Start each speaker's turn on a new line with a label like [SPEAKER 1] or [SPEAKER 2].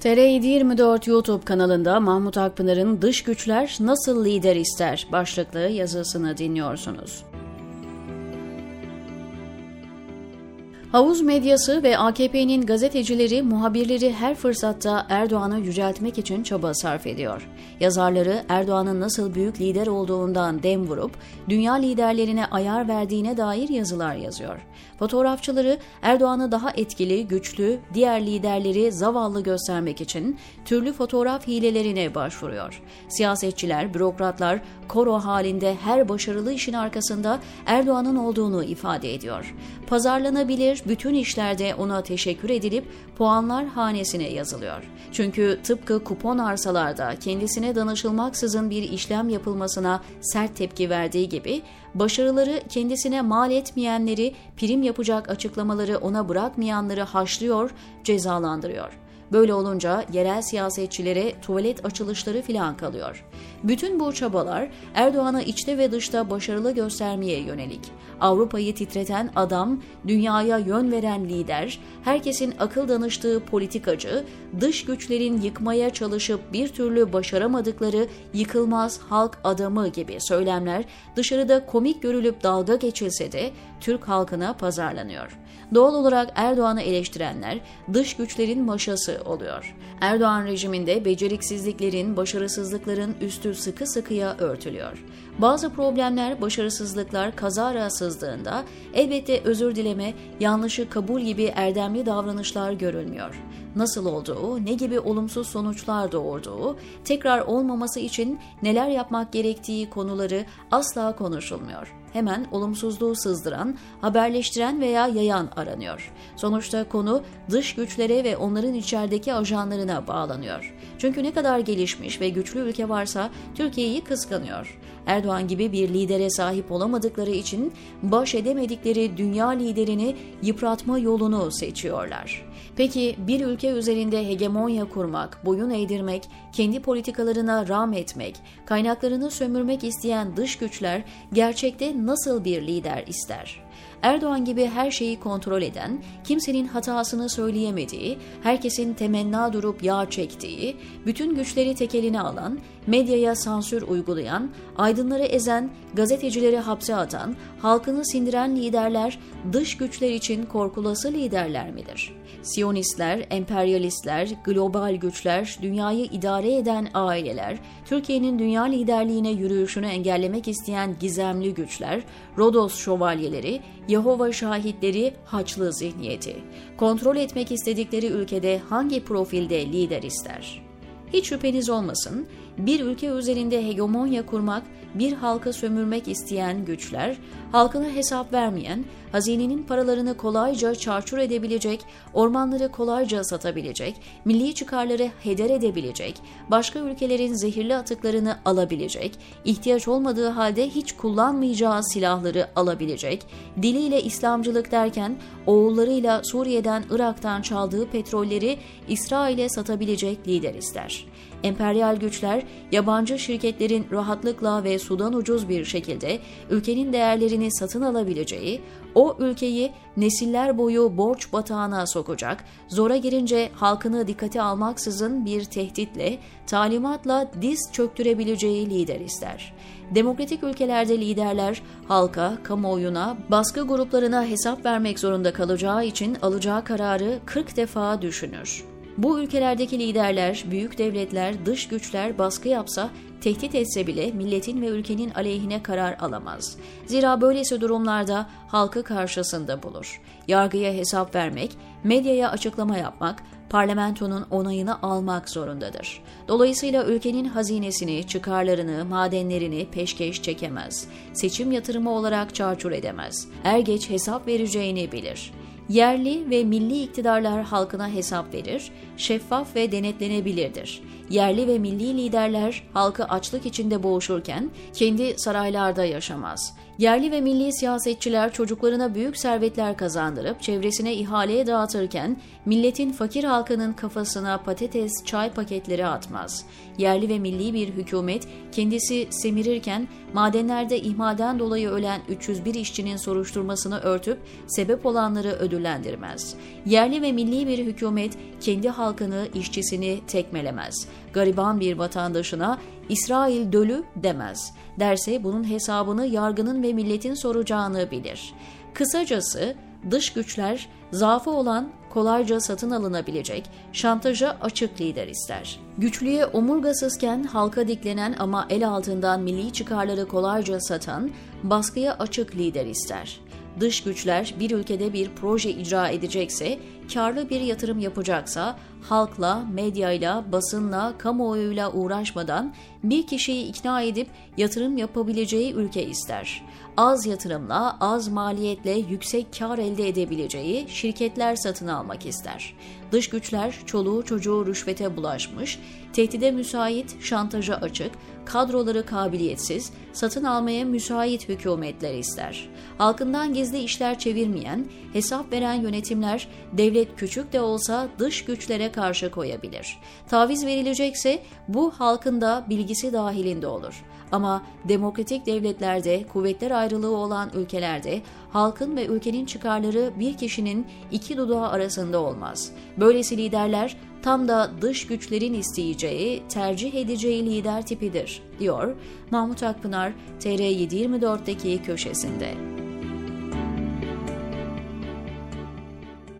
[SPEAKER 1] TR 24 YouTube kanalında Mahmut Akpınar'ın Dış Güçler Nasıl Lider İster başlıklı yazısını dinliyorsunuz. Havuz medyası ve AKP'nin gazetecileri, muhabirleri her fırsatta Erdoğan'ı yüceltmek için çaba sarf ediyor. Yazarları Erdoğan'ın nasıl büyük lider olduğundan dem vurup dünya liderlerine ayar verdiğine dair yazılar yazıyor. Fotoğrafçıları Erdoğan'ı daha etkili, güçlü, diğer liderleri zavallı göstermek için türlü fotoğraf hilelerine başvuruyor. Siyasetçiler, bürokratlar koro halinde her başarılı işin arkasında Erdoğan'ın olduğunu ifade ediyor. Pazarlanabilir bütün işlerde ona teşekkür edilip puanlar hanesine yazılıyor. Çünkü tıpkı kupon arsalarda kendisine danışılmaksızın bir işlem yapılmasına sert tepki verdiği gibi başarıları kendisine mal etmeyenleri, prim yapacak açıklamaları ona bırakmayanları haşlıyor, cezalandırıyor. Böyle olunca yerel siyasetçilere tuvalet açılışları filan kalıyor. Bütün bu çabalar Erdoğan'ı içte ve dışta başarılı göstermeye yönelik. Avrupa'yı titreten adam, dünyaya yön veren lider, herkesin akıl danıştığı politikacı, dış güçlerin yıkmaya çalışıp bir türlü başaramadıkları yıkılmaz halk adamı gibi söylemler dışarıda komik görülüp dalga geçilse de Türk halkına pazarlanıyor. Doğal olarak Erdoğan'ı eleştirenler dış güçlerin maşası oluyor. Erdoğan rejiminde beceriksizliklerin, başarısızlıkların üstü sıkı sıkıya örtülüyor. Bazı problemler, başarısızlıklar kazara sızdığında elbette özür dileme, yanlışı kabul gibi erdemli davranışlar görülmüyor. Nasıl olduğu, ne gibi olumsuz sonuçlar doğurduğu, tekrar olmaması için neler yapmak gerektiği konuları asla konuşulmuyor hemen olumsuzluğu sızdıran, haberleştiren veya yayan aranıyor. Sonuçta konu dış güçlere ve onların içerideki ajanlarına bağlanıyor. Çünkü ne kadar gelişmiş ve güçlü ülke varsa Türkiye'yi kıskanıyor. Erdoğan gibi bir lidere sahip olamadıkları için baş edemedikleri dünya liderini yıpratma yolunu seçiyorlar. Peki bir ülke üzerinde hegemonya kurmak, boyun eğdirmek, kendi politikalarına rağm etmek, kaynaklarını sömürmek isteyen dış güçler gerçekte nasıl bir lider ister? Erdoğan gibi her şeyi kontrol eden, kimsenin hatasını söyleyemediği, herkesin temenna durup yağ çektiği, bütün güçleri tekeline alan, medyaya sansür uygulayan, aydınları ezen, gazetecileri hapse atan, halkını sindiren liderler dış güçler için korkulası liderler midir? Siyonistler, emperyalistler, global güçler, dünyayı idare eden aileler, Türkiye'nin dünya liderliğine yürüyüşünü engellemek isteyen gizemli güçler, Rodos şövalyeleri, Yehova şahitleri, Haçlı zihniyeti. Kontrol etmek istedikleri ülkede hangi profilde lider ister? Hiç şüpheniz olmasın, bir ülke üzerinde hegemonya kurmak, bir halka sömürmek isteyen güçler, halkına hesap vermeyen, hazinenin paralarını kolayca çarçur edebilecek, ormanları kolayca satabilecek, milli çıkarları heder edebilecek, başka ülkelerin zehirli atıklarını alabilecek, ihtiyaç olmadığı halde hiç kullanmayacağı silahları alabilecek, diliyle İslamcılık derken oğullarıyla Suriye'den Irak'tan çaldığı petrolleri İsrail'e satabilecek lider ister. Emperyal güçler yabancı şirketlerin rahatlıkla ve sudan ucuz bir şekilde ülkenin değerlerini satın alabileceği, o ülkeyi nesiller boyu borç batağına sokacak, zora girince halkını dikkate almaksızın bir tehditle, talimatla diz çöktürebileceği lider ister. Demokratik ülkelerde liderler halka, kamuoyuna, baskı gruplarına hesap vermek zorunda kalacağı için alacağı kararı 40 defa düşünür. Bu ülkelerdeki liderler, büyük devletler, dış güçler baskı yapsa, tehdit etse bile milletin ve ülkenin aleyhine karar alamaz. Zira böylesi durumlarda halkı karşısında bulur. Yargıya hesap vermek, medyaya açıklama yapmak, parlamentonun onayını almak zorundadır. Dolayısıyla ülkenin hazinesini, çıkarlarını, madenlerini peşkeş çekemez. Seçim yatırımı olarak çarçur edemez. Er geç hesap vereceğini bilir. Yerli ve milli iktidarlar halkına hesap verir, şeffaf ve denetlenebilirdir. Yerli ve milli liderler halkı açlık içinde boğuşurken kendi saraylarda yaşamaz. Yerli ve milli siyasetçiler çocuklarına büyük servetler kazandırıp çevresine ihaleye dağıtırken milletin fakir halkının kafasına patates, çay paketleri atmaz. Yerli ve milli bir hükümet kendisi semirirken madenlerde ihmalden dolayı ölen 301 işçinin soruşturmasını örtüp sebep olanları ödüllendirmez. Yerli ve milli bir hükümet kendi halkını, işçisini tekmelemez. Gariban bir vatandaşına İsrail dölü demez. Derse bunun hesabını yargının ve milletin soracağını bilir. Kısacası dış güçler zaafı olan kolayca satın alınabilecek, şantaja açık lider ister. Güçlüye omurgasızken halka diklenen ama el altından milli çıkarları kolayca satan, baskıya açık lider ister. Dış güçler bir ülkede bir proje icra edecekse, karlı bir yatırım yapacaksa, halkla, medyayla, basınla, kamuoyuyla uğraşmadan bir kişiyi ikna edip yatırım yapabileceği ülke ister. Az yatırımla, az maliyetle yüksek kar elde edebileceği şirketler satın almak ister. Dış güçler çoluğu çocuğu rüşvete bulaşmış, tehdide müsait, şantaja açık, kadroları kabiliyetsiz, satın almaya müsait hükümetler ister. Halkından gizli işler çevirmeyen, hesap veren yönetimler devlet küçük de olsa dış güçlere karşı koyabilir. Taviz verilecekse bu halkın da bilgisi dahilinde olur. Ama demokratik devletlerde, kuvvetler ayrılığı olan ülkelerde halkın ve ülkenin çıkarları bir kişinin iki dudağı arasında olmaz. Böylesi liderler tam da dış güçlerin isteyeceği, tercih edeceği lider tipidir, diyor Mahmut Akpınar TR724'deki köşesinde.